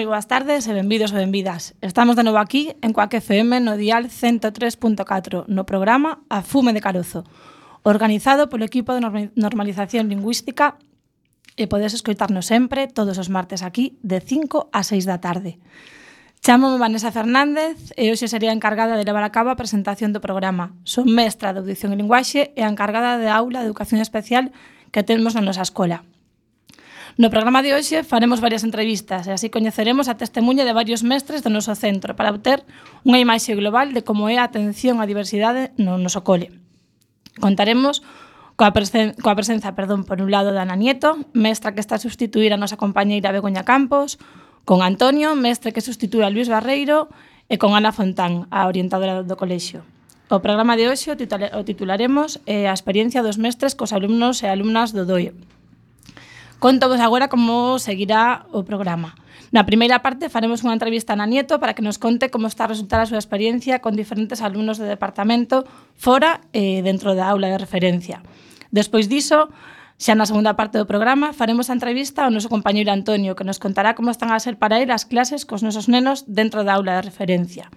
Moi boas tardes e benvidos e benvidas. Estamos de novo aquí en Coac FM no dial 103.4 no programa A Fume de Carozo, organizado polo equipo de normalización lingüística e podes escoitarnos sempre todos os martes aquí de 5 a 6 da tarde. Chámome Vanessa Fernández e hoxe sería encargada de levar a cabo a presentación do programa. Son mestra de audición e linguaxe e a encargada de aula de educación especial que temos na nosa escola. No programa de hoxe faremos varias entrevistas e así coñeceremos a testemunha de varios mestres do noso centro para obter unha imaxe global de como é a atención á diversidade no noso cole. Contaremos coa, presen coa presenza, perdón, por un lado da Ana Nieto, mestra que está a sustituir a nosa compañeira Begoña Campos, con Antonio, mestre que sustitúe a Luis Barreiro, e con Ana Fontán, a orientadora do colexio. O programa de hoxe o titularemos eh, a experiencia dos mestres cos alumnos e alumnas do DOIO. Contamos agora como seguirá o programa. Na primeira parte faremos unha entrevista a Ana Nieto para que nos conte como está a resultar a súa experiencia con diferentes alumnos do departamento fora e dentro da aula de referencia. Despois diso, Xa na segunda parte do programa faremos a entrevista ao noso compañeiro Antonio, que nos contará como están a ser para ele as clases cos nosos nenos dentro da aula de referencia.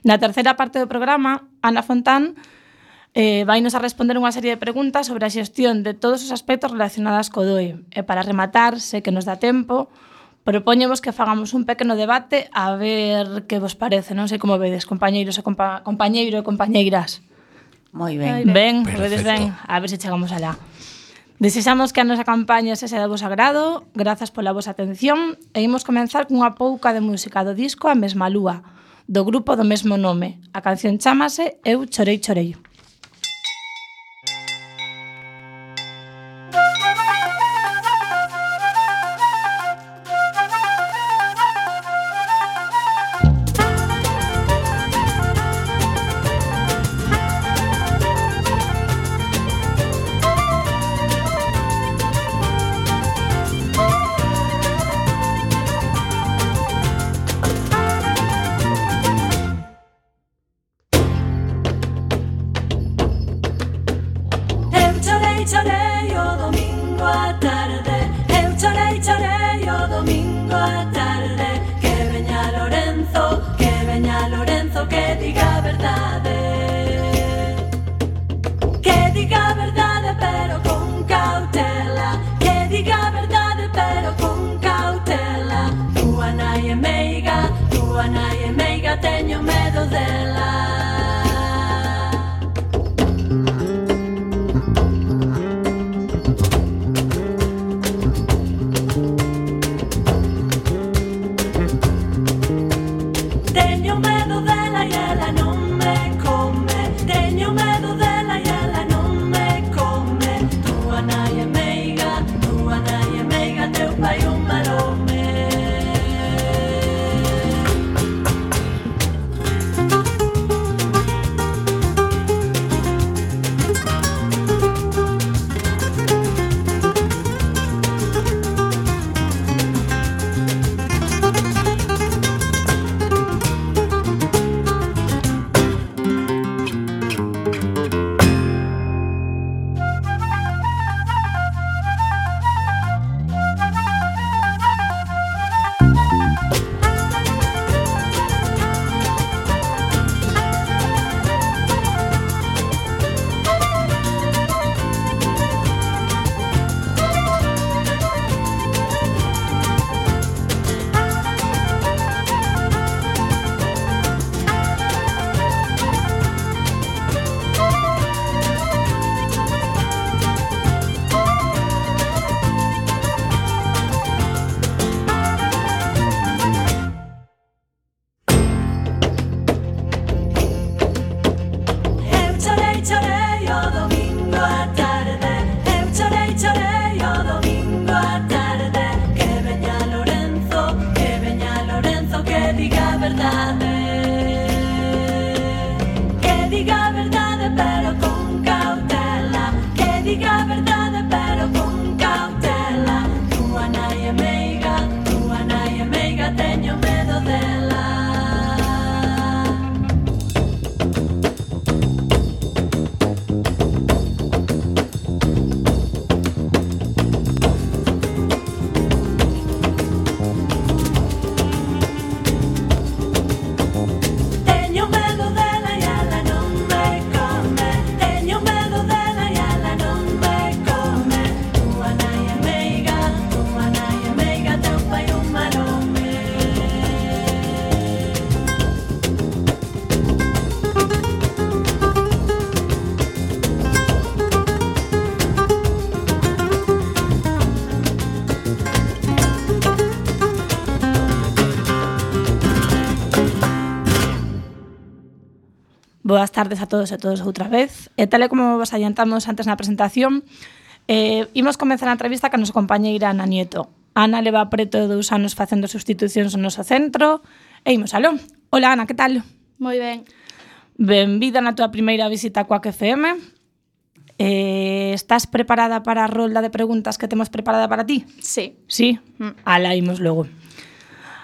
Na terceira parte do programa, Ana Fontán Eh, vai nos a responder unha serie de preguntas sobre a xestión de todos os aspectos relacionadas co DOE. E para rematar, se que nos dá tempo, propoñemos que fagamos un pequeno debate a ver que vos parece. Non sei como vedes, compañeiros e compa compañeiro e compañeiras. Moi ben. Ben, vedes ben. A ver se chegamos alá. Desexamos que a nosa campaña se sea de vos agrado, grazas pola vosa atención, e imos comenzar cunha pouca de música do disco A Mesma Lúa, do grupo do mesmo nome. A canción chamase Eu Chorei Chorei. Boas tardes a todos e todos outra vez. E tal e como vos adiantamos antes na presentación, eh, imos comenzar a entrevista que nos compañeira Ana Nieto. Ana leva preto de dous anos facendo sustitucións no noso centro e imos aló. Hola Ana, que tal? Moi ben. Benvida na túa primeira visita coa FM. Eh, estás preparada para a rolda de preguntas que temos preparada para ti? Sí. Sí? Mm. Ala, imos logo.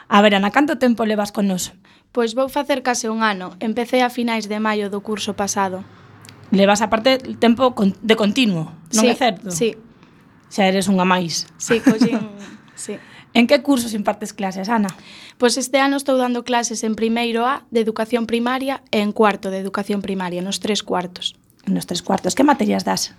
A ver, Ana, canto tempo levas con nos? Pois vou facer case un ano. Empecé a finais de maio do curso pasado. Levas aparte tempo de continuo, non sí, é certo? Sí. Xa eres unha máis. Sí, collín... sí. En que cursos impartes clases, Ana? Pois este ano estou dando clases en primeiro A de educación primaria e en cuarto de educación primaria, nos tres cuartos. Nos tres cuartos. Que materias das?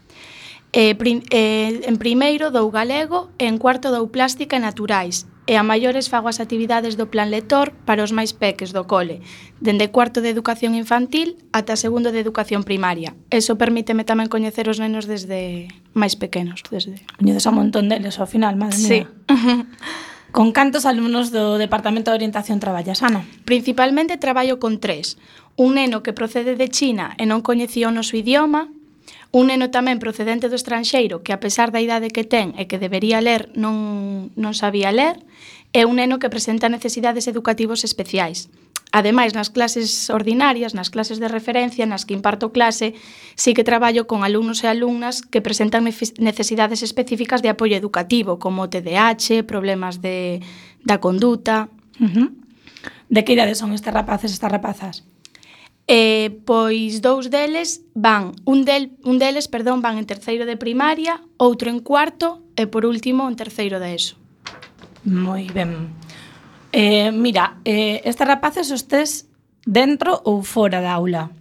Eh, prim, eh, en primeiro dou galego e en cuarto dou plástica e naturais e a maiores fago as actividades do Plan lector para os máis peques do cole, dende cuarto de educación infantil ata segundo de educación primaria. Eso permíteme tamén coñecer os nenos desde máis pequenos. Desde... Coñeces a montón deles ao final, madre mía. Sí. Con cantos alumnos do Departamento de Orientación traballas, Ana? Principalmente traballo con tres. Un neno que procede de China e non coñecía o noso idioma, Un neno tamén procedente do estranxeiro que a pesar da idade que ten e que debería ler non, non sabía ler é un neno que presenta necesidades educativos especiais. Ademais, nas clases ordinarias, nas clases de referencia, nas que imparto clase, sí que traballo con alumnos e alumnas que presentan necesidades específicas de apoio educativo, como TDAH, problemas de, da conduta... Uh -huh. De que idade son estes rapaces, estas rapazas? Eh, pois dous deles van, un, del, un deles, perdón, van en terceiro de primaria, outro en cuarto e por último en terceiro de ESO. Moi ben. Eh, mira, eh, estes rapaces os tes dentro ou fora da aula?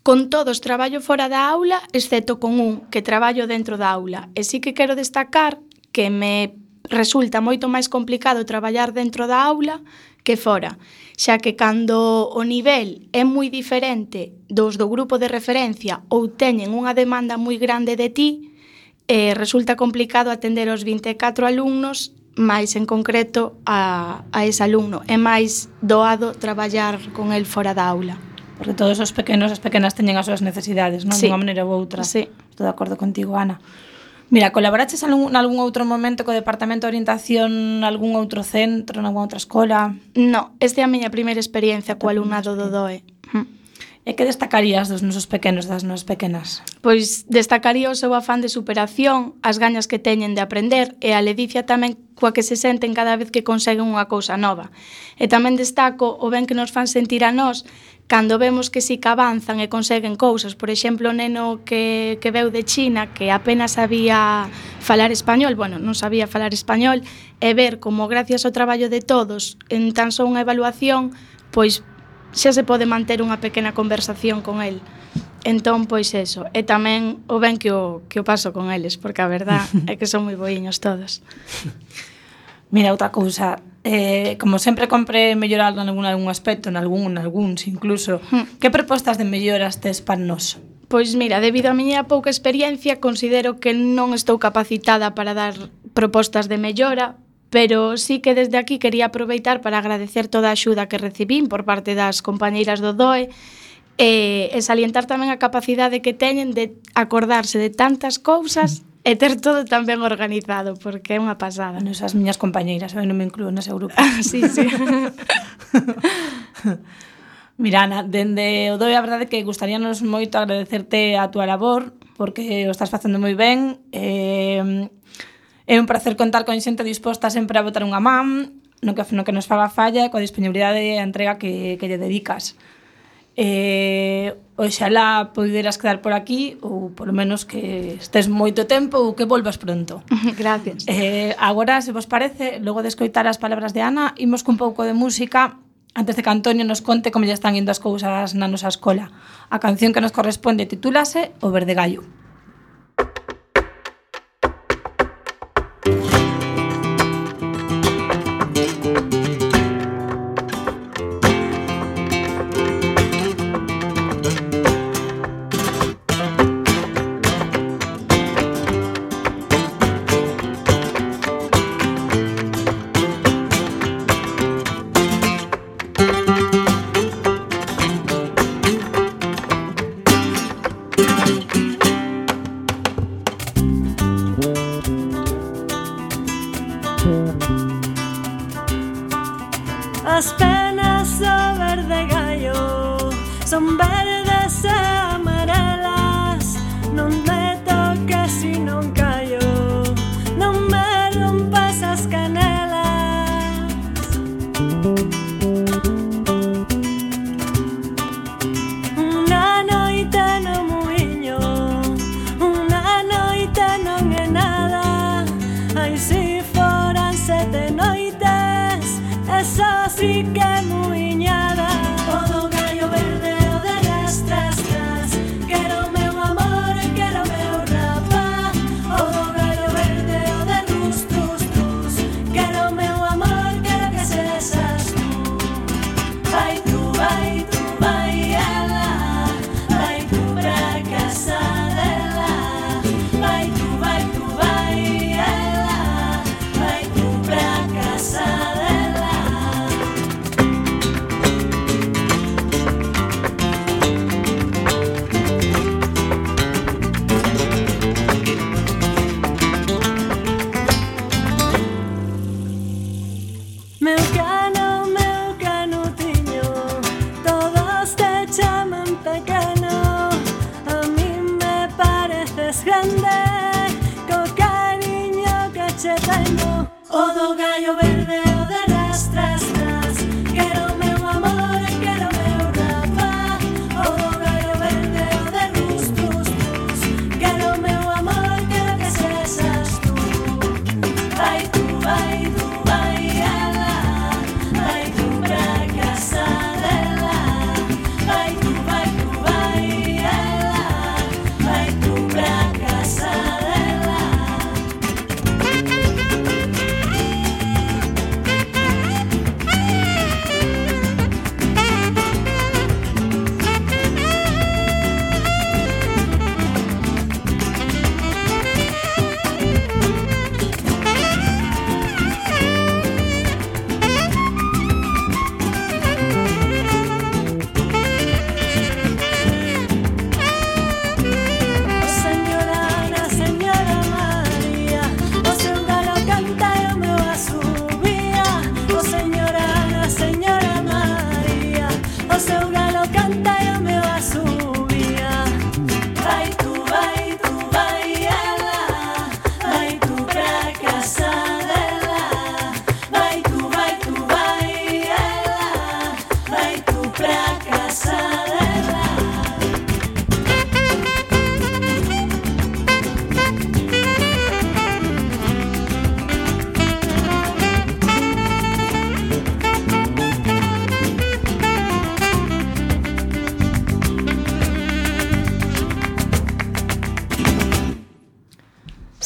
Con todos traballo fora da aula, exceto con un que traballo dentro da aula. E sí que quero destacar que me resulta moito máis complicado traballar dentro da aula que fora, xa que cando o nivel é moi diferente dos do grupo de referencia ou teñen unha demanda moi grande de ti, eh, resulta complicado atender os 24 alumnos máis en concreto a, a ese alumno. É máis doado traballar con el fora da aula. Porque todos os pequenos e as pequenas teñen as súas necesidades, non? Sí. unha maneira ou outra. Sí. Estou de acordo contigo, Ana. Mira, colaboraches algún, algún outro momento co Departamento de Orientación algún outro centro, nalgúna outra escola? No, esta é a miña primeira experiencia co alumnado do DOE. Mm. E que destacarías dos nosos pequenos, das nosas pequenas? Pois destacaría o seu afán de superación, as gañas que teñen de aprender e a ledicia tamén coa que se senten cada vez que conseguen unha cousa nova. E tamén destaco o ben que nos fan sentir a nós cando vemos que si que avanzan e conseguen cousas, por exemplo, o neno que, que veu de China que apenas sabía falar español, bueno, non sabía falar español, e ver como gracias ao traballo de todos en tan só unha evaluación, pois xa se pode manter unha pequena conversación con el. Entón, pois eso, e tamén o ben que o, que o paso con eles, porque a verdad é que son moi boiños todos. Mira, outra cousa, eh, como sempre compre mellorar en algún, algún aspecto, en algún, en algúns incluso, hmm. que propostas de melloras tes para nos? Pois mira, debido á miña pouca experiencia, considero que non estou capacitada para dar propostas de mellora, pero sí que desde aquí quería aproveitar para agradecer toda a axuda que recibín por parte das compañeiras do DOE e, e salientar tamén a capacidade que teñen de acordarse de tantas cousas e ter todo tan ben organizado, porque é unha pasada. Non as miñas compañeiras, eu non me incluo nese grupo. Ah, sí, sí. Mira, Ana, dende o DOE a verdade que gustaríanos moito agradecerte a túa labor, porque o estás facendo moi ben, eh, É un placer contar con xente disposta sempre a botar unha man, no que, no que nos faga falla e coa disponibilidade e a entrega que, que lle dedicas. Eh, oxalá poderas quedar por aquí ou polo menos que estés moito tempo ou que volvas pronto. Gracias. Eh, agora, se vos parece, logo de escoitar as palabras de Ana, imos cun pouco de música antes de que Antonio nos conte como lle están indo as cousas na nosa escola. A canción que nos corresponde titúlase O Verde Gallo.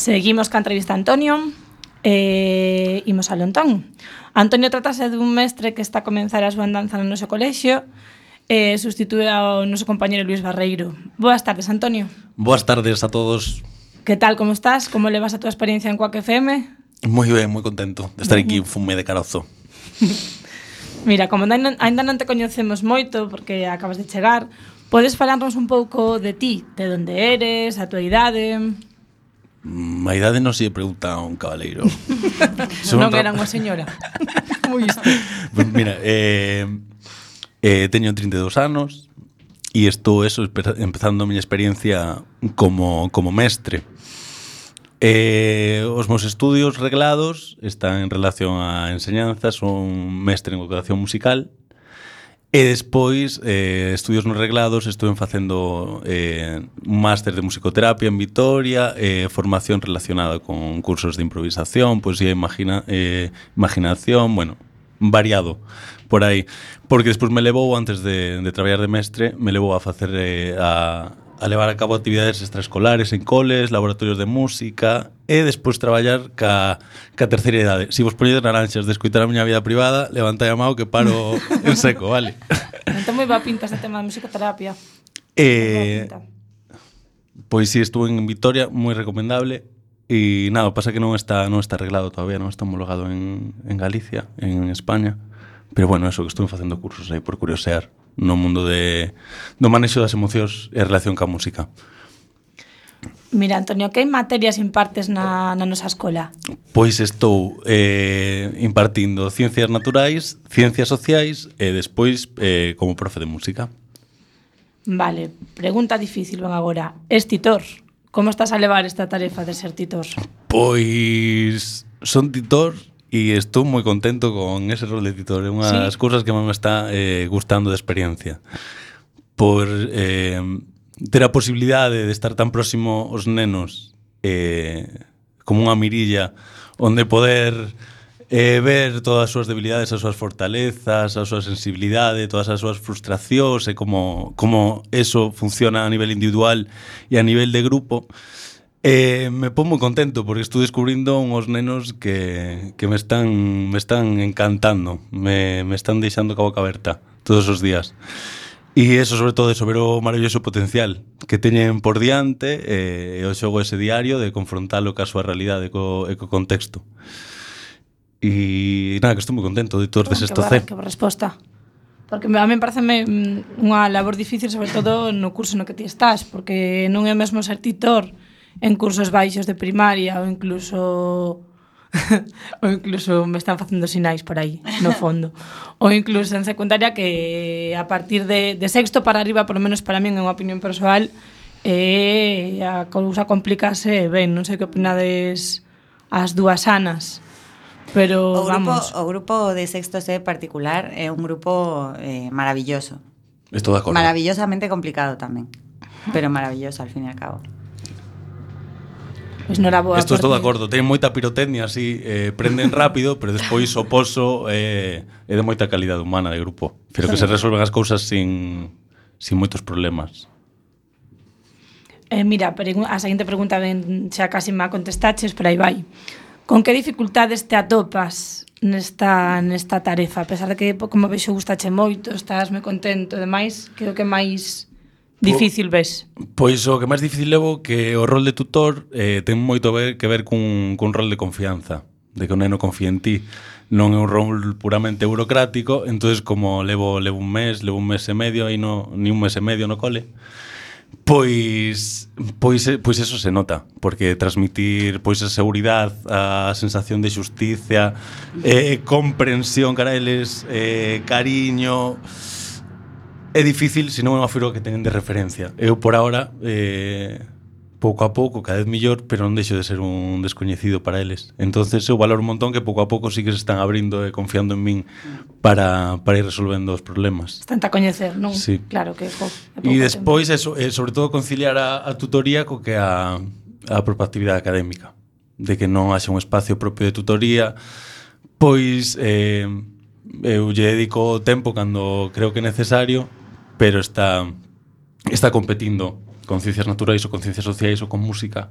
Seguimos ca entrevista a Antonio e imos a Lontón. Antonio tratase dun mestre que está a comenzar a súa andanza no noso colexio eh, e sustitúe ao noso compañero Luis Barreiro. Boas tardes, Antonio. Boas tardes a todos. Que tal, como estás? Como levas a túa experiencia en Coac FM? Moi ben, moi contento de estar aquí fume de carozo. Mira, como ainda non te coñecemos moito porque acabas de chegar, podes falarnos un pouco de ti, de onde eres, a tua idade... Ma idade non se pregunta a un cabaleiro. non non era unha señora. Como isto? Pues mira, eh, eh, teño 32 anos e estou eso, empezando a miña experiencia como, como mestre. Eh, os meus estudios reglados están en relación á enseñanza, son mestre en educación musical, E despois, eh, estudios non reglados, estuve facendo eh, un máster de musicoterapia en Vitoria, eh, formación relacionada con cursos de improvisación, poesía, imagina, eh, imaginación, bueno, variado por aí. Porque despois me levou, antes de, de traballar de mestre, me levou a facer eh, a, a levar a cabo actividades extraescolares en coles, laboratorios de música e despois traballar ca, ca terceira idade. Se si vos poñedes naranxas de escoitar a miña vida privada, levantai a mão que paro en seco, vale? entón moi va pinta este tema de musicoterapia. Eh, pois si, sí, estuve en Vitoria, moi recomendable. E nada, pasa que non está non está arreglado todavía, non está homologado en, en Galicia, en España. Pero bueno, eso que estuve facendo cursos aí por curiosear no mundo de, do manexo das emocións e relación ca música. Mira, Antonio, que materias impartes na, na nosa escola? Pois estou eh, impartindo ciencias naturais, ciencias sociais e despois eh, como profe de música. Vale, pregunta difícil, van agora. Es titor, como estás a levar esta tarefa de ser titor? Pois son titor e estou moi contento con ese rol de editor. É unha das cousas que me está eh, gustando de experiencia. Por eh, ter a posibilidade de estar tan próximo aos nenos eh, como unha mirilla onde poder eh, ver todas as súas debilidades, as súas fortalezas, a súa sensibilidade, todas as súas frustracións e como, como eso funciona a nivel individual e a nivel de grupo. Eh, me pon moi contento porque estou descubrindo uns nenos que, que me están me están encantando, me, me están deixando ca boca aberta todos os días. E eso sobre todo sobre o maravilloso potencial que teñen por diante eh, e o xogo ese diario de confrontalo ca súa realidade e co, e co contexto. E nada, que estou moi contento de todos desesto cer. Que boa resposta. Porque a mí parece mm, unha labor difícil, sobre todo no curso no que ti estás, porque non é mesmo ser titor, en cursos baixos de primaria ou incluso ou incluso me están facendo sinais por aí, no fondo. ou incluso en secundaria que a partir de, de sexto para arriba, por lo menos para min, é unha opinión persoal, eh, a cousa complicase ben, non sei que opinades as dúas anas. Pero o grupo, vamos. O grupo de sexto C particular é un grupo eh, maravilloso. Estou de acordo. Maravillosamente complicado tamén, pero maravilloso al fin e al cabo. Pois non era boa. Estou todo de acordo, ten moita pirotecnia así, eh, prenden rápido, pero despois o pozo eh, é de moita calidade humana de grupo. Pero que se resolven as cousas sin sin moitos problemas. Eh, mira, a seguinte pregunta ben xa casi má contestaches, pero aí vai. Con que dificultades te atopas nesta, nesta tarefa? A pesar de que, como vexo, gustache moito, estás me contento e demais, creo que máis Difícil ves? Pois o que máis difícil levo que o rol de tutor eh, ten moito ver, que ver cun, cun rol de confianza, de que o neno confía en ti. Non é un rol puramente burocrático, entonces como levo, levo un mes, levo un mes e medio, aí no, ni un mes e medio no cole, Pois, pois, pois eso se nota, porque transmitir pois a seguridade, a sensación de xustiza, eh, comprensión, cara, eles, eh, cariño, É difícil se non é unha figura que teñen de referencia. Eu por ahora eh, pouco a pouco, cada vez mellor, pero non deixo de ser un descoñecido para eles. Entonces eu valoro un montón que pouco a pouco sí que se están abrindo e confiando en min para, para ir resolvendo os problemas. Están a coñecer, non? Sí. Claro que, jo, E despois, eso, eh, sobre todo, conciliar a, a tutoría co que a, a propia actividade académica. De que non haxa un espacio propio de tutoría, pois eh, eu lle dedico o tempo cando creo que é necesario, pero está está competindo con ciencias naturais ou con ciencias sociais ou con música.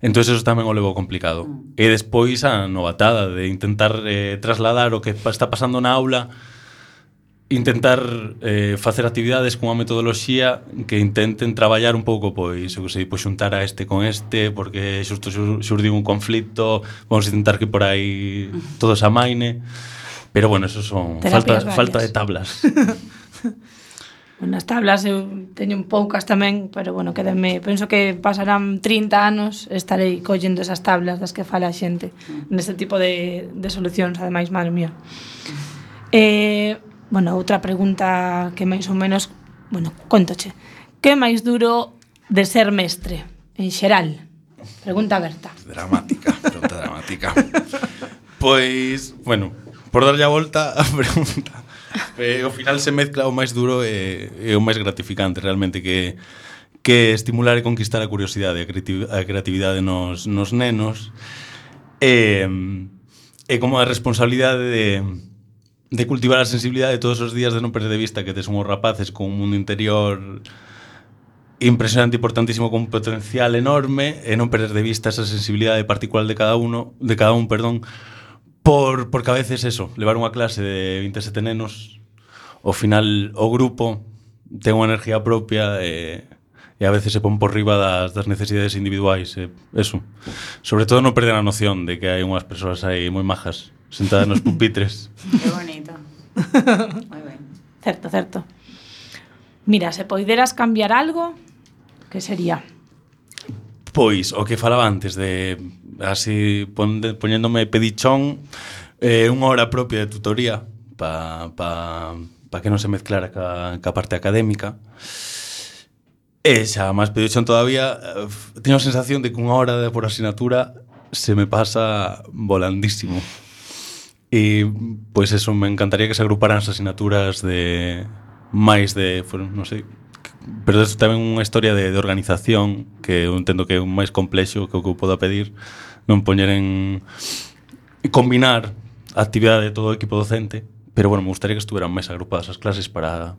Entón, eso tamén o levo complicado. Mm. E despois a novatada de intentar eh, trasladar o que está pasando na aula intentar eh, facer actividades cunha metodoloxía que intenten traballar un pouco pois, eu sei, pois xuntar a este con este porque xusto xurdiu un conflito vamos intentar que por aí mm. todos amaine. Pero bueno, eso son Terapias falta, falta de tablas. nas tablas eu teño un poucas tamén, pero bueno, quédame, penso que pasarán 30 anos estarei collendo esas tablas das que fala a xente mm. neste tipo de, de solucións, ademais, madre mía. Eh, bueno, outra pregunta que máis ou menos, bueno, contoche. Que é máis duro de ser mestre, en xeral? Pregunta aberta. Dramática, pregunta dramática. pois, bueno, por darlle a volta a pregunta eh, ao final se mezcla o máis duro e, e o máis gratificante realmente que que estimular e conquistar a curiosidade, a, a creatividade nos, nos nenos e, e como a responsabilidade de, de cultivar a sensibilidade todos os días de non perder de vista que tes unhos rapaces con un mundo interior impresionante, e importantísimo, con potencial enorme e non perder de vista esa sensibilidade particular de cada uno, de cada un, perdón, Por, porque a veces eso, levar unha clase de 27 nenos, ao final o grupo ten unha enerxía propia e, e a veces se pon por riba das, das necesidades individuais. E, eso. Sobre todo non perder a noción de que hai unhas persoas aí moi majas sentadas nos pupitres. Que bonito. moi ben. Certo, certo. Mira, se poideras cambiar algo, que sería? Pois, o que falaba antes de así poñéndome pedichón eh, unha hora propia de tutoría pa, pa, pa que non se mezclara ca, ca parte académica. E xa máis pedichón todavía eh, teño a sensación de que unha hora de por asignatura se me pasa volandísimo. E pois eso, me encantaría que se agruparan as asignaturas de máis de, non sei, Pero é tamén unha historia de, de organización que eu entendo que é un máis complexo que o que eu podo pedir non poñer en combinar a actividade de todo o equipo docente pero bueno, me gustaría que estuveran máis agrupadas as clases para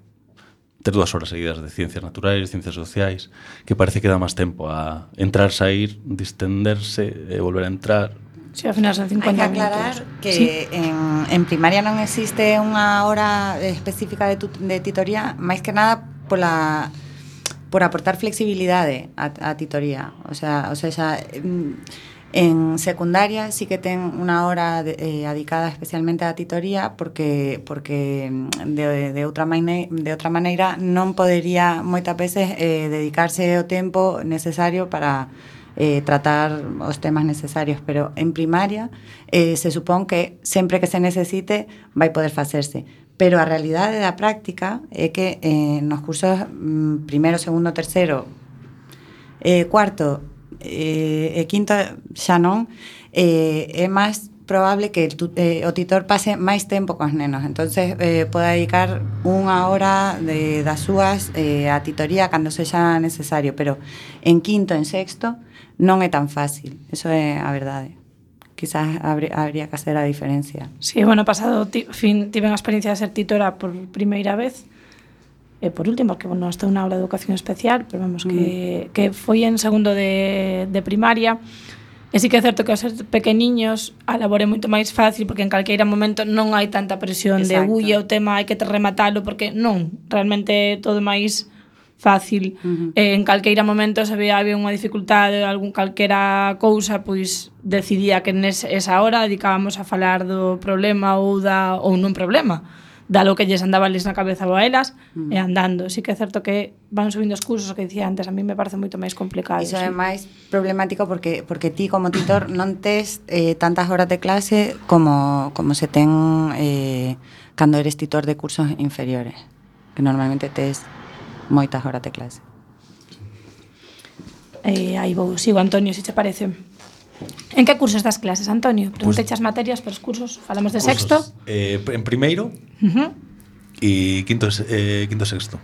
ter dúas horas seguidas de ciencias naturais, ciencias sociais, que parece que dá máis tempo a entrar, sair, distenderse, e volver a entrar. Si, sí, ao final son 50 Hai que aclarar minutos. que sí. en, en primaria non existe unha hora específica de, tu, de titoría, máis que nada pola por aportar flexibilidade a, a titoría. O sea, o sea, xa, mm, en secundaria sí que ten unha hora de, eh, adicada especialmente á titoría porque porque mm, de, de outra maneira, de outra maneira non podería moitas veces eh, dedicarse o tempo necesario para eh, tratar os temas necesarios, pero en primaria eh, se supón que sempre que se necesite vai poder facerse Pero a realidade da práctica é que eh, nos cursos mm, primeiro, segundo, terceiro, eh, cuarto eh, e quinto xa non, eh, é máis probable que tu, eh, o titor pase máis tempo cos nenos. Entonces, eh, poda dedicar unha hora de, das súas eh, a titoría cando sexa necesario, pero en quinto, en sexto, non é tan fácil. Eso é a verdade quizás habría, habría que hacer a diferencia. Sí, bueno, pasado fin tive a experiencia de ser titora por primeira vez, e por último, porque bueno, estou na aula de educación especial, pero vamos, que, mm. que foi en segundo de, de primaria, E sí que é certo que aos pequeniños a ah, labor é moito máis fácil porque en calqueira momento non hai tanta presión Exacto. de ui, o tema hai que te rematalo porque non, realmente todo máis fácil. Uh -huh. eh, en calqueira momento se veía había unha dificultade, ou algún calquera cousa, pois decidía que nes esa hora dedicábamos a falar do problema ou da ou non problema da lo que lles andaba les na cabeza ou a elas. Uh -huh. e andando. Sí que é certo que van subindo os cursos que dicía antes, a mí me parece moito máis complicado. Iso sí. é máis problemático porque porque ti como tutor non tes eh, tantas horas de clase como como se ten eh, cando eres tutor de cursos inferiores, que normalmente tes moitas horas de clase. Eh, aí vou, sigo Antonio, se che parece. En que cursos das clases, Antonio? Preguntechas pues, materias, pero os cursos, falamos de cursos, sexto. Eh, en primeiro uh -huh. e quinto, eh, quinto sexto.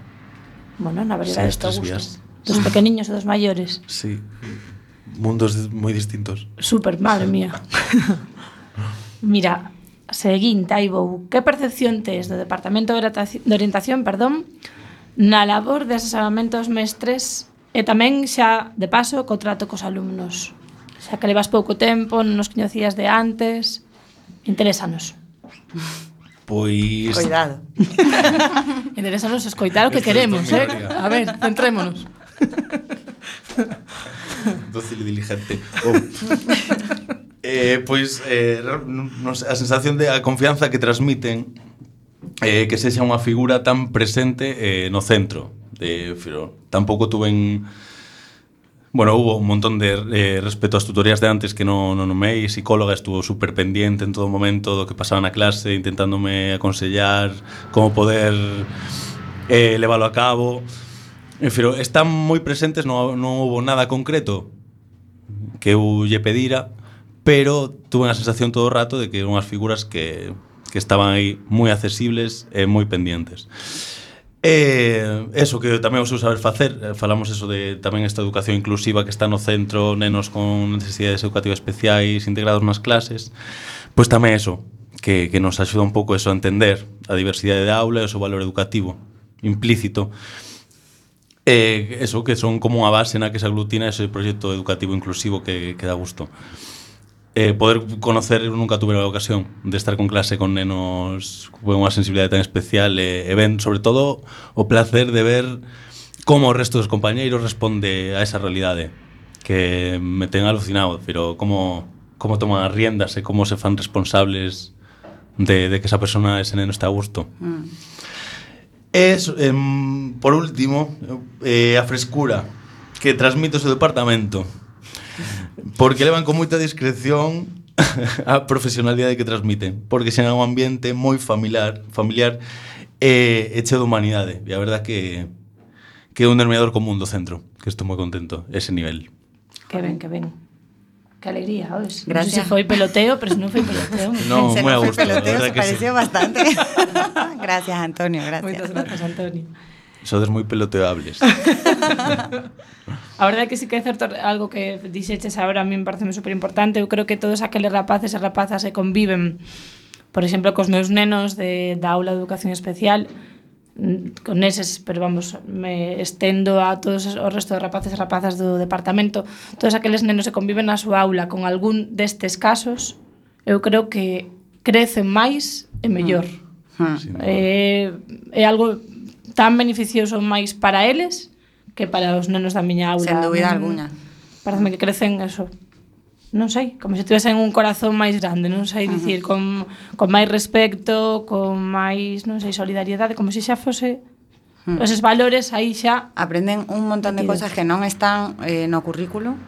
Bueno, na verdade, isto gusto. Dos pequeniños e dos maiores. Sí. Mundos moi distintos. Super, madre mía. Mira, seguinte, aí vou. Que percepción tes do Departamento de Orientación, perdón, na labor de asesoramento aos mestres e tamén xa, de paso, co trato cos alumnos. Xa que levas pouco tempo, non nos coñecías de antes, interésanos. Pois... Cuidado. interésanos escoitar o que Esto queremos, eh? A ver, centrémonos. Dócil e diligente. Oh. eh, pois, eh, non, a sensación de a confianza que transmiten eh, que sexa unha figura tan presente eh, no centro. De, pero tampouco tuven... Bueno, hubo un montón de eh, respecto ás tutorías de antes que non no nomei, psicóloga estuvo super pendiente en todo momento do que pasaba na clase, intentándome aconsellar como poder eh, leválo a cabo. Eh, en fin, están moi presentes, non, non houve nada concreto que eu lle pedira, pero tuve a sensación todo o rato de que eran unhas figuras que que estaban aí moi accesibles e moi pendientes. E eso que tamén os saber facer, eh, falamos eso de tamén esta educación inclusiva que está no centro, nenos con necesidades educativas especiais, integrados nas clases, pois pues tamén eso, que, que nos axuda un pouco eso a entender a diversidade de aula e o seu valor educativo implícito. E eso que son como unha base na que se aglutina ese proxecto educativo inclusivo que, que dá gusto eh, poder conocer, nunca tuve la ocasión de estar con clase con nenos con unha sensibilidade tan especial e, eh, e ben, sobre todo, o placer de ver como o resto dos compañeiros responde a esa realidade que me ten alucinado, pero como como toman as riendas e como se fan responsables de, de que esa persona, ese neno, está a gusto. Mm. Es, em, por último, eh, a frescura que transmite o seu departamento Porque levan con moita discreción a profesionalidade que transmiten, porque xa é un ambiente moi familiar, familiar e, e cheo de humanidade. E a verdad que que é un denominador común do centro, que estou moi contento, ese nivel. Que ben, que ben. Que alegría, ois. Non sei Gracias. se foi peloteo, pero se non foi peloteo. No, Se moi a gusto, peloteo, se que sí. pareció bastante. gracias, Antonio, Moitas gracias. Antonio. Sodes moi peloteables. a verdade é que sí que é certo algo que dixeches agora a mí me parece super importante. Eu creo que todos aqueles rapaces e rapazas que conviven, por exemplo, cos meus nenos de, da aula de educación especial, mm, con eses, pero vamos, me estendo a todos o resto de rapaces e rapazas do departamento, todos aqueles nenos que conviven na súa aula con algún destes casos, eu creo que crecen máis e mellor. Mm. Mm. É, é algo tan beneficioso máis para eles que para os nenos da miña aula. Sen dúbida non, alguna. Pareceme que crecen eso. Non sei, como se tivesen un corazón máis grande, non sei dicir, con, con máis respecto, con máis, non sei, solidariedade, como se xa fose mm. esos valores aí xa aprenden un montón de cousas que non están eh, no currículo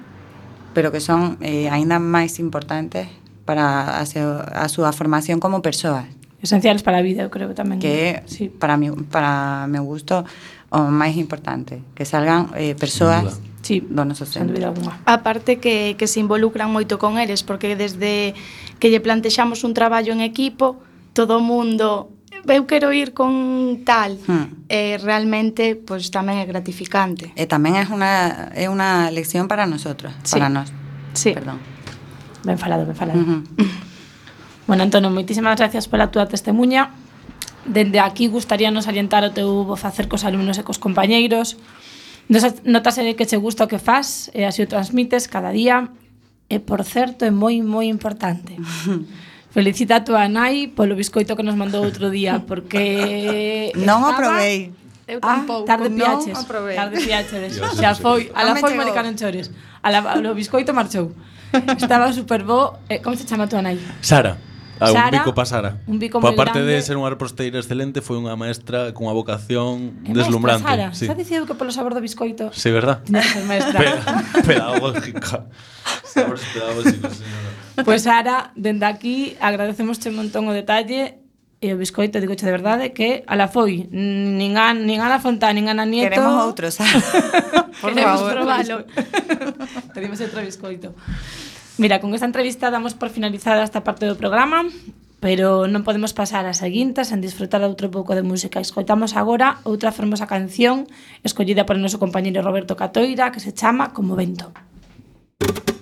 pero que son eh, aínda máis importantes para a, seu, a súa formación como persoas esenciales para a vida, eu creo tamén que sí. para mi, para meu gusto o máis importante, que salgan eh, persoas sí, do noso centro. A parte que, que se involucran moito con eles, porque desde que lle plantexamos un traballo en equipo, todo o mundo eu quero ir con tal hmm. eh, realmente pois pues, tamén é gratificante e tamén é unha é unha lección para nosotros sí. para nós sí. perdón ben falado ben falado uh -huh. bueno Antonio moitísimas gracias pola túa testemunha Dende aquí gustaríanos orientar o teu facer cos alumnos e cos compañeiros. Notase que che gusta o que faz e así o transmites cada día. E, por certo, é moi, moi importante. Felicita a tua nai polo biscoito que nos mandou outro día, porque... non estaba... o probei. Eu ah, tampouco. Ah, tarde piaches. O probei. Tarde piaches. Xa foi. A la foi Mónica non chores. A la, o biscoito marchou. Estaba super bo. Eh, como se chama a tua nai? Sara. Ah, Sara, un bico para pois Sara. Un bico moi Aparte grande. de ser unha reposteira excelente, foi unha maestra cunha vocación é deslumbrante. Maestra, Sara, sí. está dicindo que polo sabor do biscoito. Sí, verdad? maestra. Pe pedagógica. Sabores pedagógico, señora. Pois pues Sara, dende aquí agradecemos un montón o detalle e o biscoito, digo de verdade, que a la foi nin a, nin a la nin a Ana Nieto Queremos outros, Por Queremos favor. probalo Pedimos outro biscoito Mira, con esta entrevista damos por finalizada esta parte do programa, pero non podemos pasar a seguinte sen disfrutar outro pouco de música. Escoitamos agora outra fermosa canción escollida por o noso compañeiro Roberto Catoira que se chama Como Vento. Thank.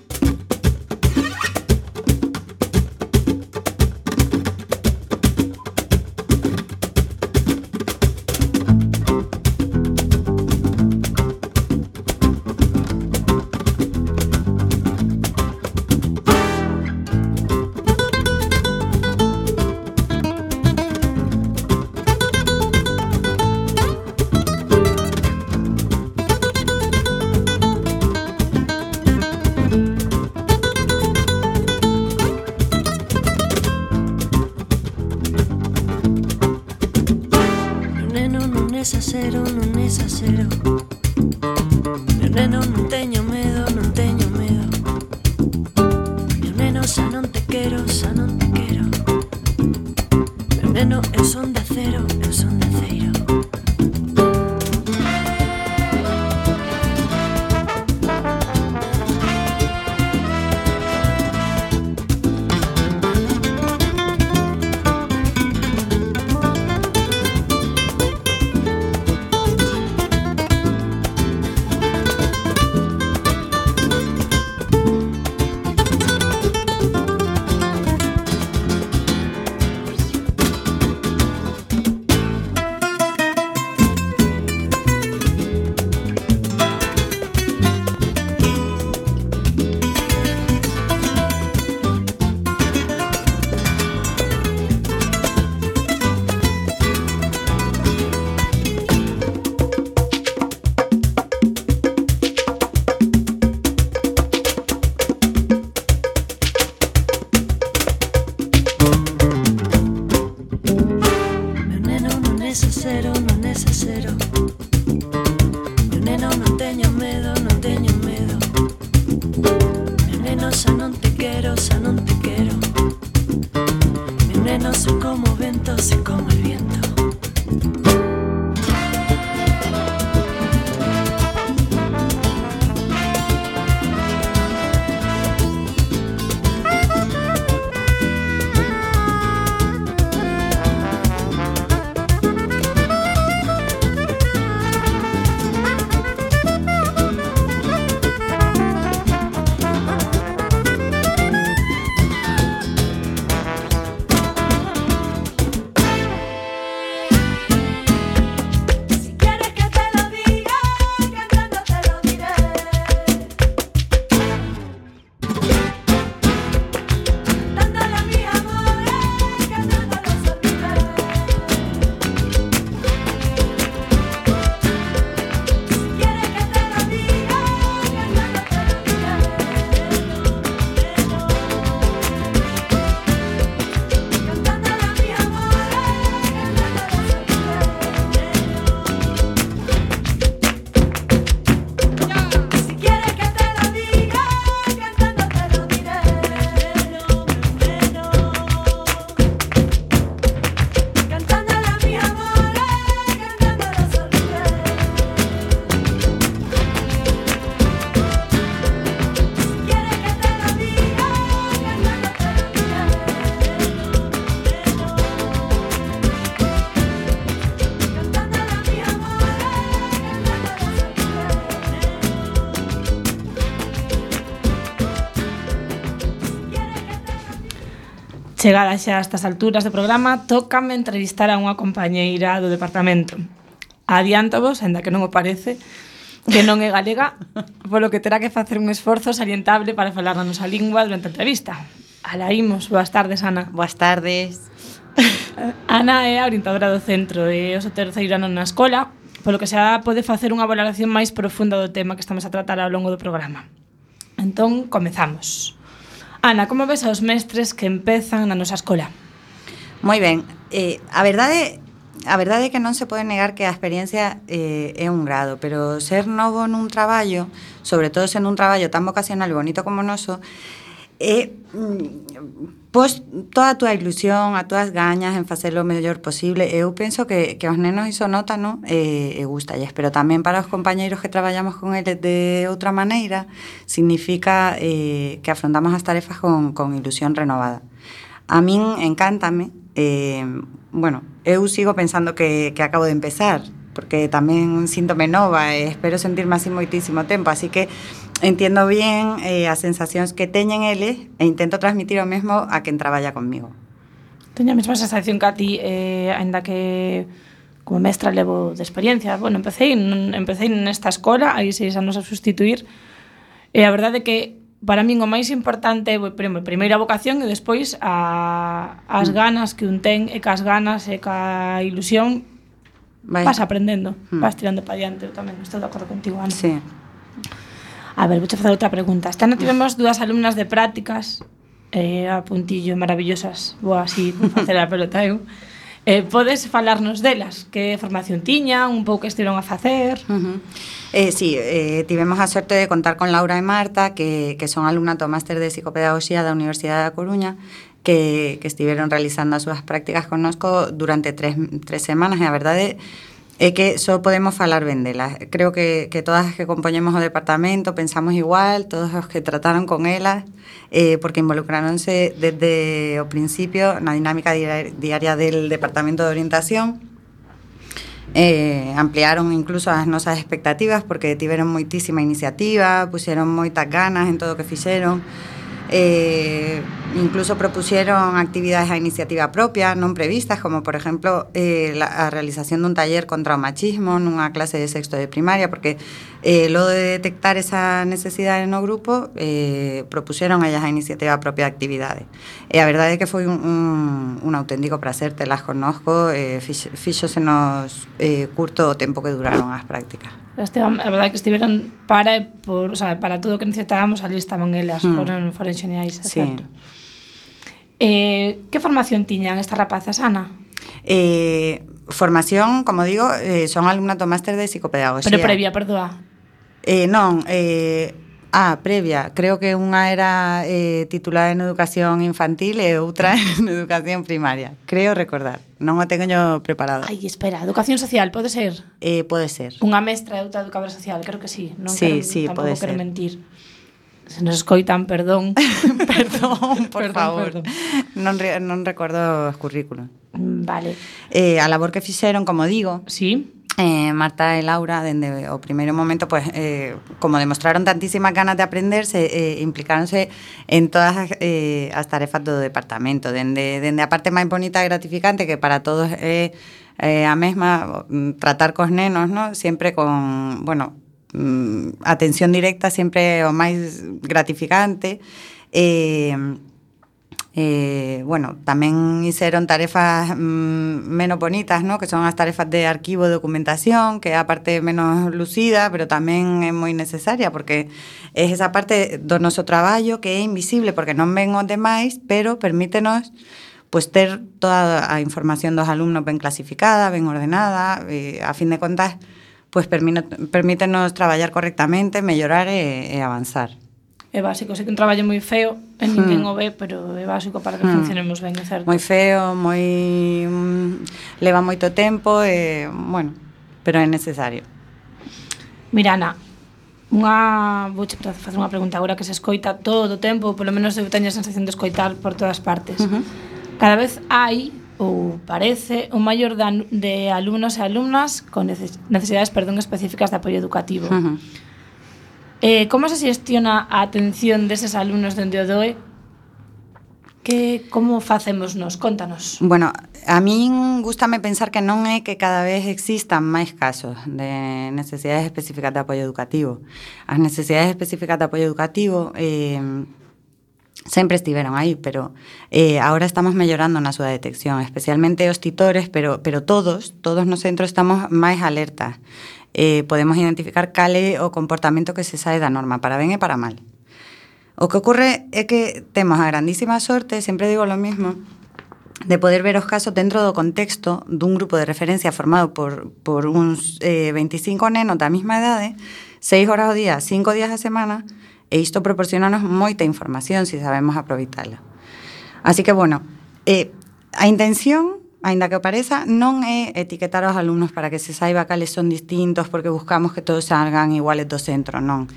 No soy como viento, soy como el viento. Chegada xa a estas alturas do programa, tócame entrevistar a unha compañeira do departamento. Adiántovos, ainda que non o parece, que non é galega, polo que terá que facer un esforzo salientable para falar na nosa lingua durante a entrevista. Ala imos, boas tardes, Ana. Boas tardes. Ana é a orientadora do centro e o seu terceiro ano na escola, polo que xa pode facer unha valoración máis profunda do tema que estamos a tratar ao longo do programa. Entón, comezamos. Ana, como ves aos mestres que empezan na nosa escola? Moi ben, eh, a verdade A verdade é que non se pode negar que a experiencia eh, é un grado, pero ser novo nun traballo, sobre todo sendo un traballo tan vocacional e bonito como o noso, é mm, Pois toda a túa ilusión, a túas gañas en facelo o mellor posible, eu penso que, que os nenos iso nota, non? Eh, e, e gustalles, pero tamén para os compañeiros que traballamos con eles de outra maneira, significa eh, que afrontamos as tarefas con, con ilusión renovada. A min encántame, eh, bueno, eu sigo pensando que, que acabo de empezar, porque tamén síntome nova e espero sentirme así moitísimo tempo, así que entendo bien eh, as sensacións que teñen eles e intento transmitir o mesmo a quen traballa conmigo. Teño a mesma sensación que a ti, eh, ainda que como mestra levo de experiencia. Bueno, empecé, empecé nesta escola, aí seis anos a sustituir, eh, e a verdade é que para min o máis importante é primeiro a vocación e despois a, as mm. ganas que un ten e cas ganas e ca ilusión Vai. vas aprendendo, hmm. vas tirando para diante, eu tamén estou de acordo contigo, Ana. Sí. A ver, vou facer outra pregunta. Esta ano tivemos dúas alumnas de prácticas eh, a puntillo maravillosas. Vou así facer a pelota eu. Eh, podes falarnos delas? Que formación tiñan? Un pouco que estiveron a facer? Uh -huh. eh, sí, eh, tivemos a sorte de contar con Laura e Marta que, que son alumna do Máster de Psicopedagogía da Universidade da Coruña que, que estiveron realizando as súas prácticas connosco durante tres, tres semanas e a verdade É que só podemos falar ben delas. Creo que, que todas as que compoñemos o departamento pensamos igual, todos os que trataron con elas, eh, porque involucraronse desde o principio na dinámica diaria del departamento de orientación. Eh, ampliaron incluso as nosas expectativas porque tiveron moitísima iniciativa, puxeron moitas ganas en todo o que fixeron Eh, incluso propusieron actividades a iniciativa propia, non previstas, como por exemplo eh, la, a realización dun taller contra o machismo nunha clase de sexto de primaria, porque eh, lo de detectar esa necesidade no grupo, eh, propusieron ellas a iniciativa propia actividades. E a verdade é que foi un, un, un auténtico prazer, te las conozco, eh, fixo, fixose nos eh, curto o tempo que duraron as prácticas. Esteban, a verdade que estiveron para por, o sea, para todo o que necesitábamos, ali estaban elas, mm. foron, foron xeniais, sí. certo. Eh, que formación tiñan estas rapazas, Ana? Eh, formación, como digo, eh, son alumnato máster de psicopedagogía. Pero previa, perdoa. Eh, non, eh, Ah, previa. Creo que unha era eh, titulada en Educación Infantil e outra en Educación Primaria. Creo recordar. Non o teño preparado. Ai, espera. Educación Social, pode ser? Eh, pode ser. Unha mestra e outra educadora social, creo que sí. Non sí, quero, sí, pode ser. quero mentir. Se nos escoitan, perdón. perdón, por perdón, favor. Perdón. Non, re, non recordo os currículos. Vale. Eh, a labor que fixeron, como digo, sí. Eh, Marta e Laura, dende eh, o primeiro momento, pues, eh, como demostraron tantísimas ganas de aprender, se, eh, implicaronse en todas as, eh, as tarefas do departamento. Dende, dende a parte máis bonita e gratificante, que para todos é eh, a mesma, tratar cos nenos, ¿no? sempre con, bueno, mm, atención directa, sempre o máis gratificante. Eh, Eh, bueno, tamén hicieron tarefas mm, menos bonitas, ¿no? que son as tarefas de arquivo e documentación, que é a parte menos lucida, pero tamén é moi necesaria, porque é esa parte do noso traballo que é invisible, porque non ven os demais, pero permítenos pues ter toda a información dos alumnos ben clasificada, ben ordenada, e, a fin de contas, pues permítenos traballar correctamente, mellorar e, eh, e avanzar é básico. Sei que un traballo moi feo, e hmm. ninguén hmm. o ve, pero é básico para que hmm. funcionemos ben, é certo. Moi feo, moi mm, leva moito tempo e, bueno, pero é necesario. Mira, Ana, unha vouche facer unha pregunta agora que se escoita todo o tempo, polo menos eu teño a sensación de escoitar por todas partes. Uh -huh. Cada vez hai ou parece un maior de alumnos e alumnas con necesidades perdón específicas de apoio educativo. Uh -huh Eh, como se xestiona a atención deses alumnos dende o DOE? Que, como facemos nos? Contanos. Bueno, a min gustame pensar que non é que cada vez existan máis casos de necesidades específicas de apoio educativo. As necesidades específicas de apoio educativo eh, sempre estiveron aí, pero eh, ahora estamos mellorando na súa detección, especialmente os titores, pero, pero todos, todos nos centros estamos máis alertas eh, podemos identificar cale o comportamento que se sae da norma, para ben e para mal. O que ocurre é que temos a grandísima sorte, sempre digo lo mismo, de poder ver os casos dentro do contexto dun grupo de referencia formado por, por uns eh, 25 nenos da mesma idade, 6 horas ao día, 5 días a semana, e isto proporcionanos moita información se si sabemos aproveitala. Así que, bueno, eh, a intención aínda que pareza, non é etiquetar aos alumnos para que se saiba cales son distintos porque buscamos que todos salgan iguales do centro, non.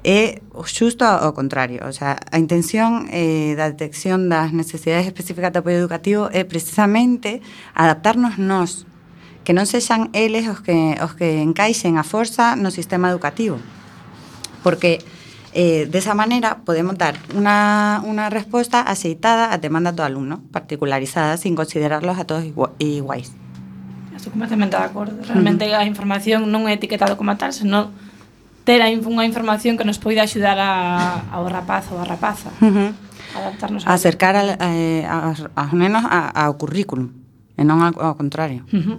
É xusto ao contrario, o sea, a intención eh, da detección das necesidades específicas de apoio educativo é precisamente adaptarnos nós, que non sexan eles os que, os que encaixen a forza no sistema educativo. Porque Eh, desa maneira, podemos dar unha, unha resposta aceitada ás demandas do alumno, particularizada, sin considerarlos a todos iguais. Estou completamente de acordo. Realmente uh -huh. a información non é etiquetada como tal, senón ter unha información que nos poida axudar a, ao rapaz ou a rapaza. Uh -huh. Adaptarnos a acercar al, eh, aos, aos nenos a, ao currículum, e non ao, ao contrario. Uh -huh.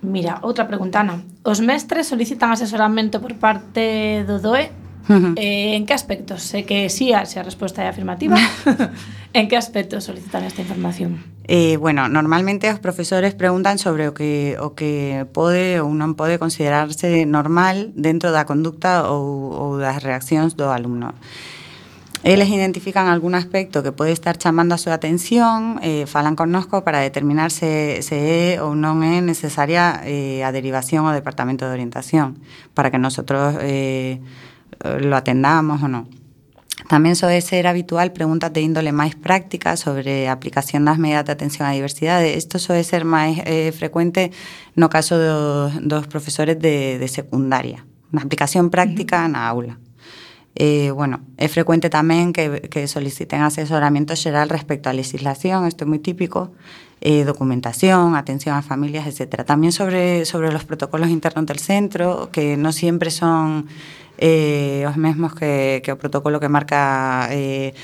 Mira, outra pregunta, Ana. Os mestres solicitan asesoramento por parte do DOE Uh -huh. eh, en que aspectos? Se que sí, a, se a resposta é afirmativa, en que aspectos solicitan esta información? Eh, bueno, normalmente os profesores preguntan sobre o que o que pode ou non pode considerarse normal dentro da conducta ou, ou das reaccións do alumno. Eles identifican algún aspecto que pode estar chamando a súa atención, eh, falan connosco para determinar se, se é ou non é necesaria eh, a derivación ao Departamento de Orientación, para que nosotros eh, lo atendamos ou non. Tamén soe ser habitual preguntas de índole máis práctica sobre a aplicación das medidas de atención á diversidade. Isto soe ser máis eh, frecuente no caso do, dos profesores de, de secundaria. Unha aplicación práctica uh -huh. na aula. Eh, bueno, é frecuente tamén que, que soliciten asesoramento xeral respecto á legislación, isto é moi típico, eh, documentación, atención a familias, etc. Tamén sobre, sobre los protocolos internos del centro, que non sempre son eh, os mesmos que, que o protocolo que marca eh,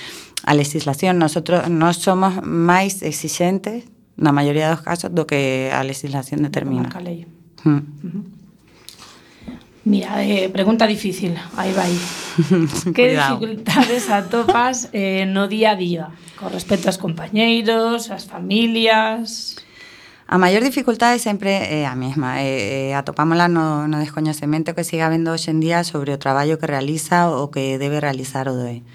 a legislación. Nosotros non somos máis exigentes na maioría dos casos do que a legislación determina. Marca a lei. Hmm. Uh -huh. Mira, eh, pregunta difícil, aí vai. que dificultades atopas eh, no día a día con respecto aos compañeiros, ás familias? A maior dificultade sempre é eh, a mesma, É, eh, é, eh, atopámola no, no descoñecemento que siga habendo hoxe en día sobre o traballo que realiza ou que debe realizar o DOE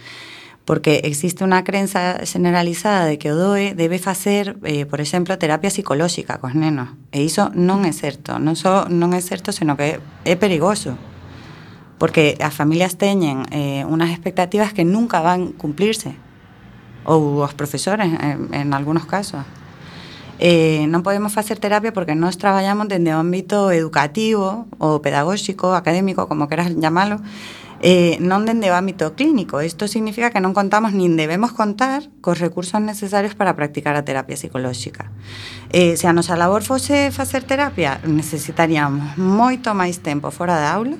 porque existe unha crenza generalizada de que o DOE debe facer, eh, por exemplo, terapia psicolóxica cos nenos. E iso non é certo, non só non é certo, senón que é perigoso. Porque as familias teñen eh, unhas expectativas que nunca van cumplirse ou os profesores en, en algunos casos eh, non podemos facer terapia porque nós traballamos dende o ámbito educativo ou pedagóxico, académico, como queras chamalo, eh, non dende o ámbito clínico. Isto significa que non contamos nin debemos contar cos recursos necesarios para practicar a terapia psicolóxica. Eh, se a nosa labor fose facer terapia, necesitaríamos moito máis tempo fora da aula,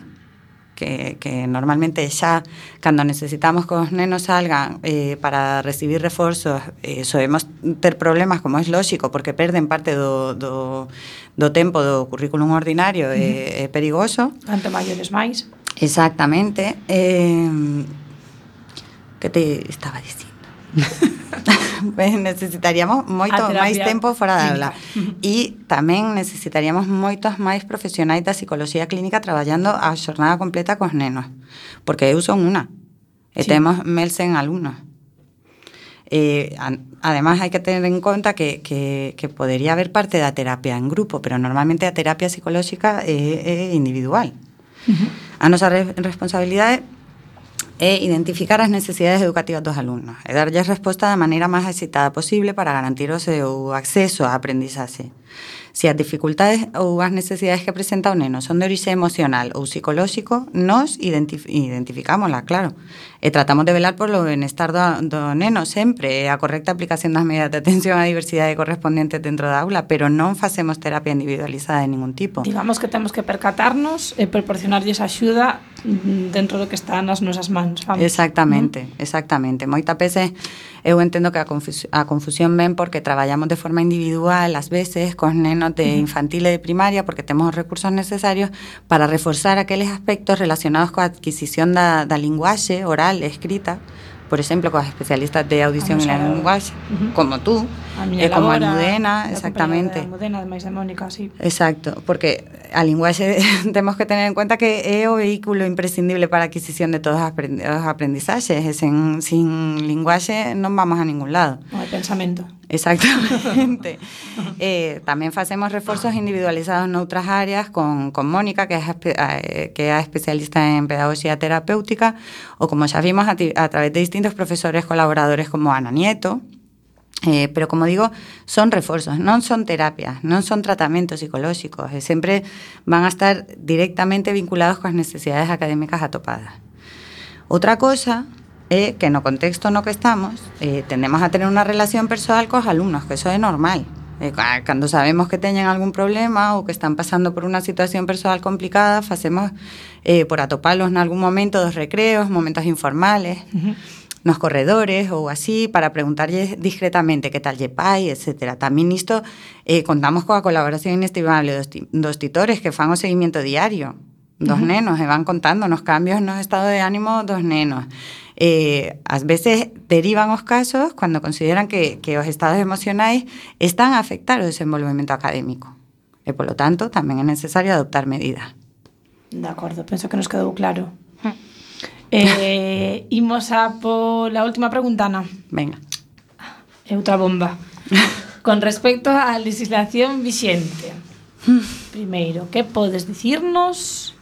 que, que normalmente xa cando necesitamos que os nenos salgan eh, para recibir reforzos eh, soemos ter problemas como é lógico porque perden parte do, do, do tempo do currículum ordinario eh, uh -huh. Eh, é, é perigoso. Canto maiores máis exactamente. Eh, que te estaba dicindo necesitaríamos moito máis tempo fora da aula. E tamén necesitaríamos moitos máis profesionais da psicología clínica traballando a xornada completa cos nenos. Porque eu son unha. E sí. temos mel sen alumnos. Eh, además hai que tener en conta que, que, que podería haber parte da terapia en grupo, pero normalmente a terapia psicolóxica é, é individual. Uh -huh. A nosa re responsabilidade e identificar as necesidades educativas dos alumnos e darlles resposta da maneira máis excitada posible para garantir o seu acceso á aprendizaxe. Se as dificultades ou as necesidades que presenta o neno son de orixe emocional ou psicolóxico, nos identif identificámosla, claro. E tratamos de velar polo benestar do, do neno sempre, e eh, a correcta aplicación das medidas de atención á diversidade correspondente dentro da aula, pero non facemos terapia individualizada de ningún tipo. Digamos que temos que percatarnos eh, e proporcionarlles axuda mm, dentro do que está nas nosas mans. Vamos. Exactamente, ¿Mm? exactamente. Moita veces eu entendo que a, confus a confusión ven porque traballamos de forma individual ás veces cos nenos de infantil e de primaria porque temos os recursos necesarios para reforzar aqueles aspectos relacionados coa adquisición da, da linguaxe oral, e escrita, por exemplo, coas especialistas de audición e lenguaxe, uh -huh. como tú, a miña eh, como a Almudena, exactamente. De Almudena, ademais de Mónica, sí. Exacto, porque a linguaxe temos que tener en cuenta que é o vehículo imprescindible para a adquisición de todos os aprendizaxes, e sen, sin linguaxe non vamos a ningún lado. O de pensamento. Exactamente. eh, tamén facemos reforzos individualizados noutras áreas con, con Mónica, que é, a, espe- a, eh, que a especialista en pedagogía terapéutica, ou como xa vimos a, través de distintos profesores colaboradores como Ana Nieto, Eh, pero como digo, son reforzos, non son terapias, non son tratamentos psicolóxicos, e sempre van a estar directamente vinculados coas necesidades académicas atopadas. Outra cosa eh, que no contexto no que estamos, eh, tendemos a tener una relación personal con los alumnos, que eso es normal. Eh, ah, cuando sabemos que tienen algún problema o que están pasando por una situación personal complicada, hacemos eh, por atoparlos en algún momento, dos recreos, momentos informales, uh -huh. corredores o así, para preguntarles discretamente qué tal lleváis, etcétera. También esto eh, contamos con la colaboración inestimable de dos, dos titores que fan un seguimiento diario. Dos uh -huh. nenos, que van contándonos cambios en los estados de ánimo, dos nenos. eh, ás veces derivan os casos cando consideran que, que os estados emocionais están a afectar o desenvolvemento académico. E, polo tanto, tamén é necesario adoptar medidas. De acordo, penso que nos quedou claro. Mm. eh, imos a pola última pregunta, Ana. Venga. É outra bomba. Con respecto á legislación vixente, primeiro, que podes dicirnos?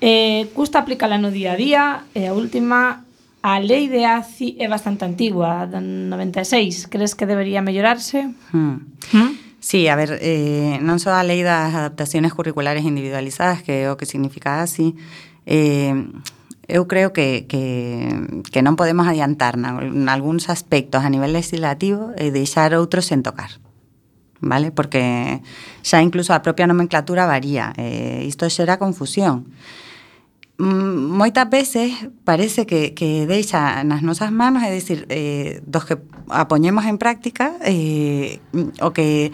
Eh, custa aplicala no día a día? E a última, A lei de ACI é bastante antigua, da 96. Crees que debería mellorarse? Hmm. Hmm? Sí, a ver, eh, non só a lei das adaptaciones curriculares individualizadas, que é o que significa así, eh, eu creo que, que, que non podemos adiantar en algúns aspectos a nivel legislativo e deixar outros sen tocar. Vale? Porque xa incluso a propia nomenclatura varía. Eh, isto xera confusión. Mm, moitas veces parece que, que deixa nas nosas manos, é dicir, eh, dos que a poñemos en práctica eh, o que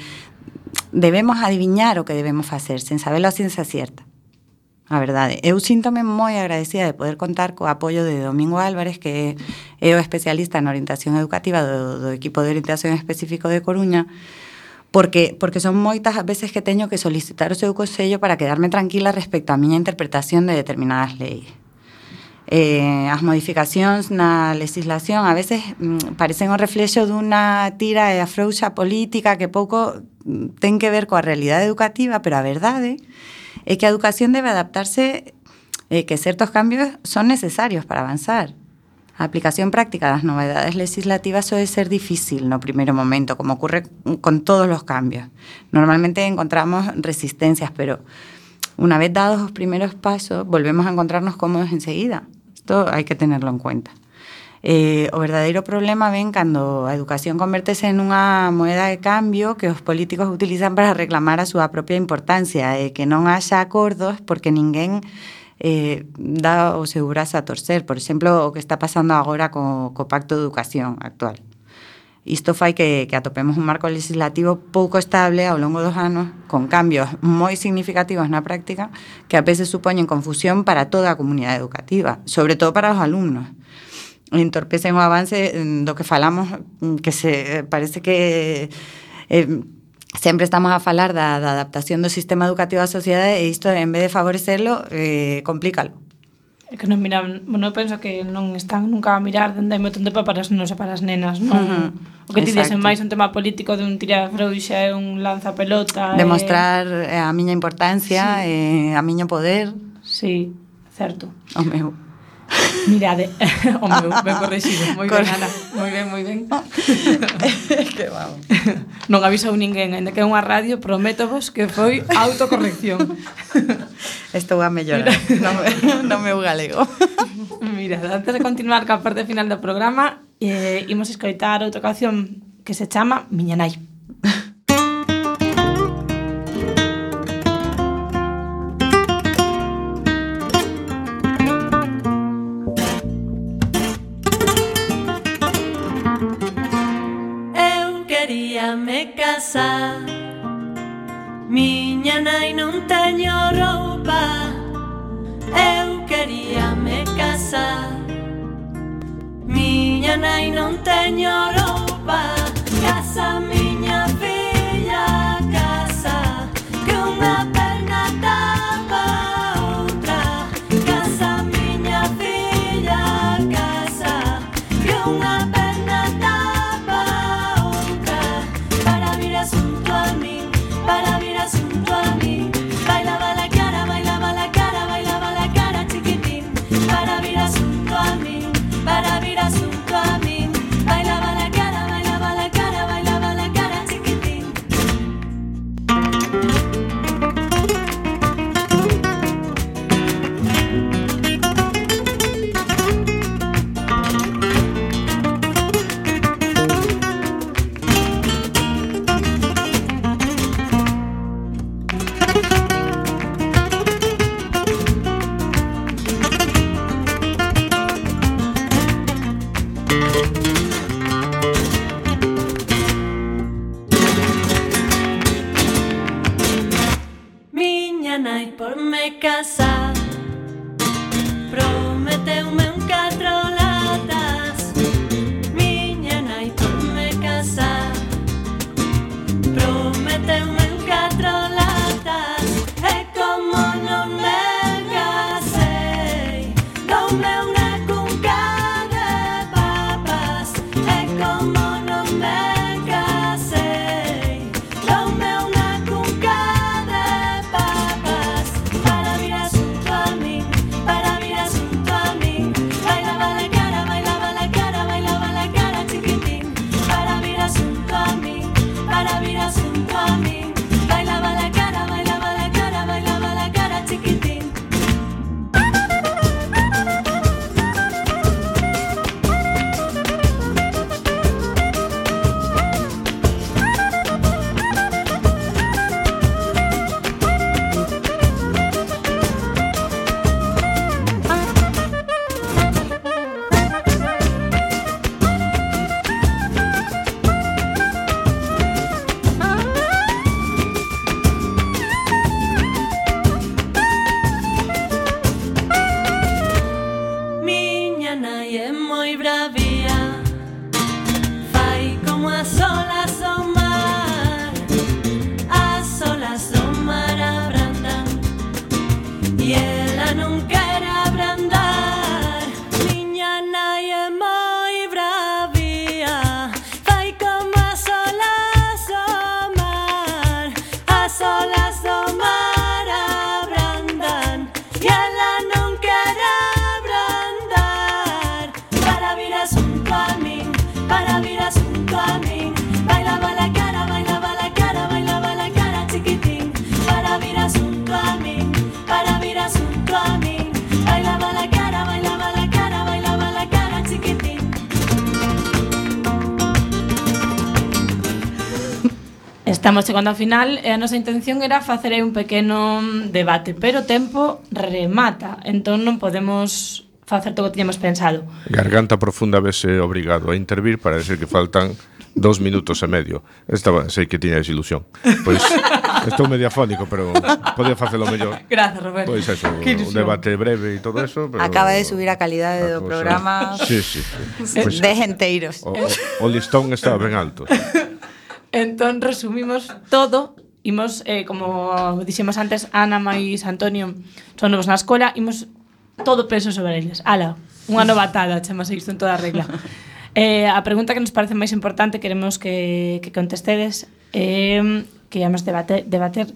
debemos adiviñar o que debemos facer, sen saberlo a ciencia cierta. A verdade, eu síntome moi agradecida de poder contar co apoio de Domingo Álvarez, que é o especialista en orientación educativa do, do equipo de orientación específico de Coruña, porque, porque son moitas as veces que teño que solicitar o seu consello para quedarme tranquila respecto á miña interpretación de determinadas leis. Eh, as modificacións na legislación a veces mm, parecen o reflexo dunha tira e afrouxa política que pouco mm, ten que ver coa realidade educativa, pero a verdade é que a educación debe adaptarse eh, que certos cambios son necesarios para avanzar. Aplicación práctica das novedades legislativas suele ser difícil no primeiro momento, como ocurre con todos los cambios. Normalmente encontramos resistencias, pero una vez dados os primeros pasos, volvemos a encontrarnos cómodos enseguida. Isto hai que tenerlo en cuenta. Eh, o verdadeiro problema ven cando a educación convertese en unha moeda de cambio que os políticos utilizan para reclamar a súa propia importancia e que non haxa acordos porque ninguén eh, dá o seu brazo a torcer, por exemplo, o que está pasando agora co, co Pacto de Educación actual. Isto fai que, que atopemos un marco legislativo pouco estable ao longo dos anos, con cambios moi significativos na práctica, que a veces supoñen confusión para toda a comunidade educativa, sobre todo para os alumnos entorpecen o avance mm, do que falamos, mm, que se eh, parece que eh, sempre estamos a falar da, da adaptación do sistema educativo á sociedade e isto, en vez de favorecerlo, eh, complícalo. É que non miran, bueno, penso que non están nunca a mirar dende hai moito tempo para as nenos e para as nenas, non? Uh -huh. O que ti dixen máis un tema político de un tira frouxa e un lanza pelota. Eh. Demostrar e... a miña importancia sí. e a miño poder. Sí, certo. O meu. Mirade, o meu, ben corrixido. Moi Cor... ben, Ana. Moi ben, moi ben. que vamos. Non avisou ninguén, ainda que é unha radio, prométovos que foi autocorrección. Estou a mellorar no, no meu galego. Mira, antes de continuar ca parte final do programa, eh, imos escoitar outra canción que se chama Miña Nai. nai non teño roupa Estamos chegando ao final e a nosa intención era facer aí un pequeno mm, debate, pero o tempo remata, entón non podemos facer todo o que tiñamos pensado. Garganta profunda vese obrigado a intervir para decir que faltan dos minutos e medio. Estaba, sei que tiña desilusión. Pois estou mediafónico, pero podía facelo mellor. Gracias, Roberto. Pois eso, un debate breve e todo eso, pero Acaba de subir a calidade do programa. Sí, sí, sí. Pois, de genteiros. O, o, o listón está ben alto. entón resumimos todo imos, eh, como dixemos antes, Ana, mais Antonio son novos na escola, imos todo peso sobre eles. Ala, unha novatada, chamase isto en toda regla. Eh, a pregunta que nos parece máis importante queremos que, que contestedes eh, que íamos debate, debater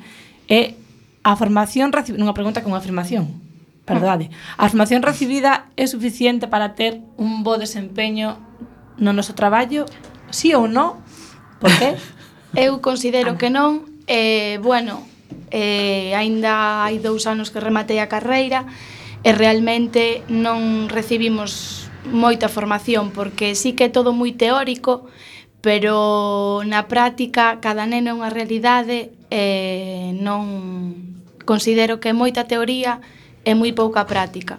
é eh, a formación recibida unha pregunta con unha afirmación perdade ah. a formación recibida é suficiente para ter un bo desempeño no noso traballo sí ou non Por qué? Eu considero que non. Eh, bueno, eh, aínda hai dous anos que rematei a carreira e realmente non recibimos moita formación porque sí que é todo moi teórico, pero na práctica cada neno é unha realidade e non considero que é moita teoría e moi pouca práctica.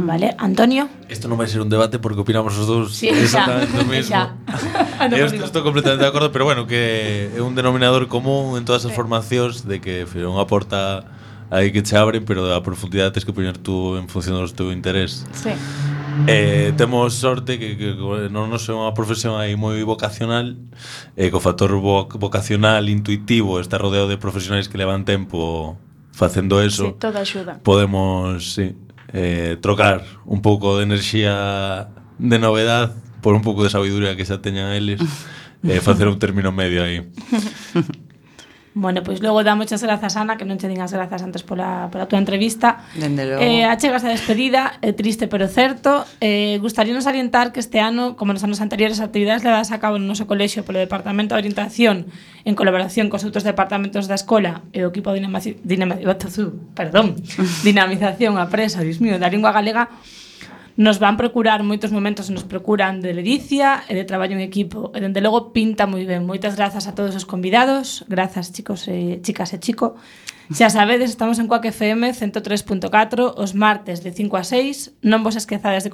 Vale, Antonio. Esto non vai ser un debate porque opinamos os dous sí, exactamente o mesmo. no eu estou completamente de acordo, pero bueno, que é un denominador común en todas as formacións de que fira unha porta aí que che abren, pero a profundidade tens que poñer tú en función do teu interés. Sí. Eh, temos sorte que, que, que non nos é unha profesión aí moi vocacional e eh, co factor vo, vocacional intuitivo está rodeado de profesionais que levan tempo facendo eso sí, toda axuda podemos, sí, eh, trocar un pouco de enerxía de novedad por un pouco de sabiduría que xa teñan eles e eh, facer un término medio aí. Bueno, pois logo damos as grazas, Ana, que non che din as grazas antes pola, pola túa entrevista. Dende logo. Eh, achegas a despedida, é eh, triste pero certo. Eh, gustaríanos salientar que este ano, como nos anos anteriores, as actividades levadas a cabo no noso colexio polo Departamento de Orientación en colaboración cos outros departamentos da escola e o equipo de dinamización, perdón, dinamización a presa, Dios mío, da lingua galega, nos van procurar moitos momentos nos procuran de ledicia e de traballo en equipo. E dende logo pinta moi ben. Moitas grazas a todos os convidados. Grazas, chicos e chicas e chico. Xa sabedes, estamos en Coac FM 103.4 os martes de 5 a 6. Non vos esquezades de